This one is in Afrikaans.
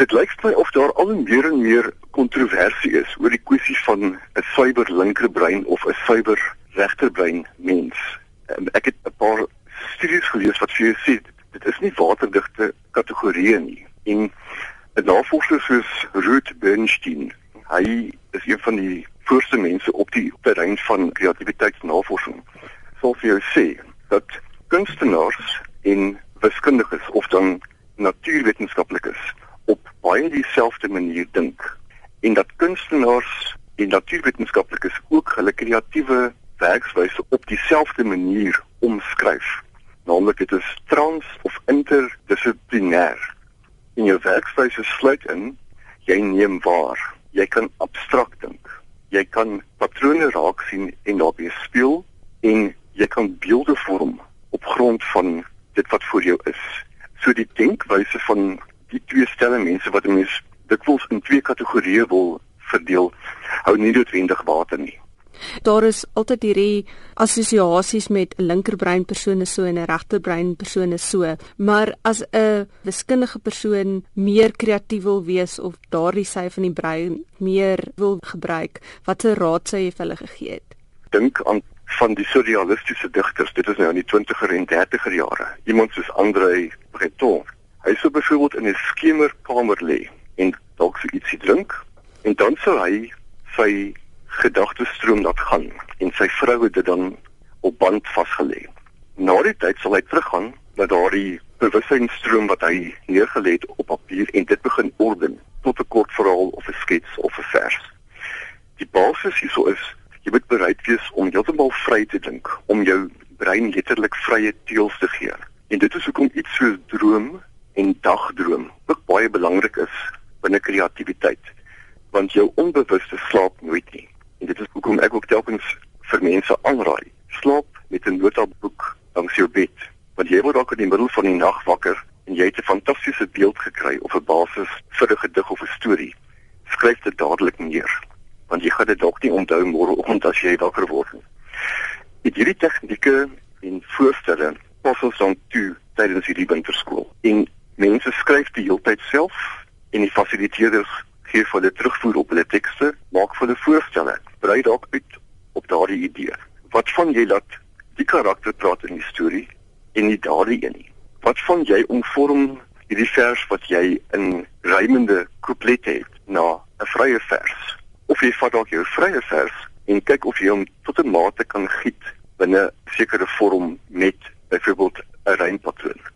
Dit lyk vir my of daar al meer en meer kontroversie is oor die kwessie van 'n suiwer linkerbrein of 'n suiwer regterbrein mens. En ek het 'n paar studies gelees wat vir jou sê dit is nie waterdigte kategorieë nie. En 'n navorser soos Ruth Bernstein, hy is een van die voorste mense op die terrein van kreatiwiteitsnavorsing. Sou vir jou sê dat kunstenaars en wiskundiges of dan natuurwetenskaplikes baie dieselfde manier dink en dat kunstenaars en natuurwetenskaplikes ook hulle kreatiewe werkswyse op dieselfde manier omskryf. Naamlik dit is trans of interdissiplinêr. In jou werkswyse sluit in jy neem waar, jy kan abstrakt dink. Jy kan patrone raak sien en daarmee speel en jy kan beelde vorm op grond van dit wat voor jou is. So die denkwyse van die twee stelle mense wat 'n mens dikwels in twee kategorieë wil verdeel, hou nie noodwendig water nie. Daar is altyd hierdie assosiasies met 'n linkerbrein persoon is so en 'n regterbrein persoon is so, maar as 'n wiskundige persoon meer kreatief wil wees of daardie sy van die brein meer wil gebruik, watter raad sou jy vir hulle gegee het? Dink aan van die surrealistiese digters, dit is nou in die 20er en 30er jare. Iemand soos André Breton, Hy sou byvoorbeeld in 'n skemerkamer lê en dalk so ietsie drink en dan sou hy sy gedagtestroom laat gaan en sy vrou het dit dan op band vasgelê. Na die tyd sal hy teruggaan na daardie bewussynstroom wat hy neergelê het op papier en dit begin orden tot 'n kort verhaal of 'n skets of 'n vers. Die basis hierso is jy moet bereid wees om heeltemal vry te dink, om jou brein letterlik vrye teels te gee. En dit is hoekom iets soos droom en dagdroom ook baie belangrik is binne kreatiwiteit want jou onbewuste slaap nooit nie. En dit is hoekom ek ook telkens vir mense aanraai. Slaap met 'n notaboek langs jou bed want jy word dalk in die middel van die nag wakker en jy het 'n fantastiese beeld gekry of 'n basis vir 'n gedig of 'n storie skryf dit dadelik neer want jy gaan dit dalk nie onthou môreoggend as jy wakker word nie. Dit hierdie tegnieke en voorstelle pas ons dan toe tydens hierdie winterskool. En Mense skryf die heeltyd self en die fasiliteerders gee vir hulle terugvoer op hulle tekste, maak vir hulle voorstelle, brei dalk uit op daardie idee. Wat van jy laat die karakter praat in die storie en nie daardie een nie? Wat van jy omvorm hierdie vers wat jy in rymende couplette het na 'n vrye vers? Of jy vat dalk jou vrye vers en kyk of jy hom tot 'n mate kan giet binne sekere vorm met byvoorbeeld 'n rympatroon.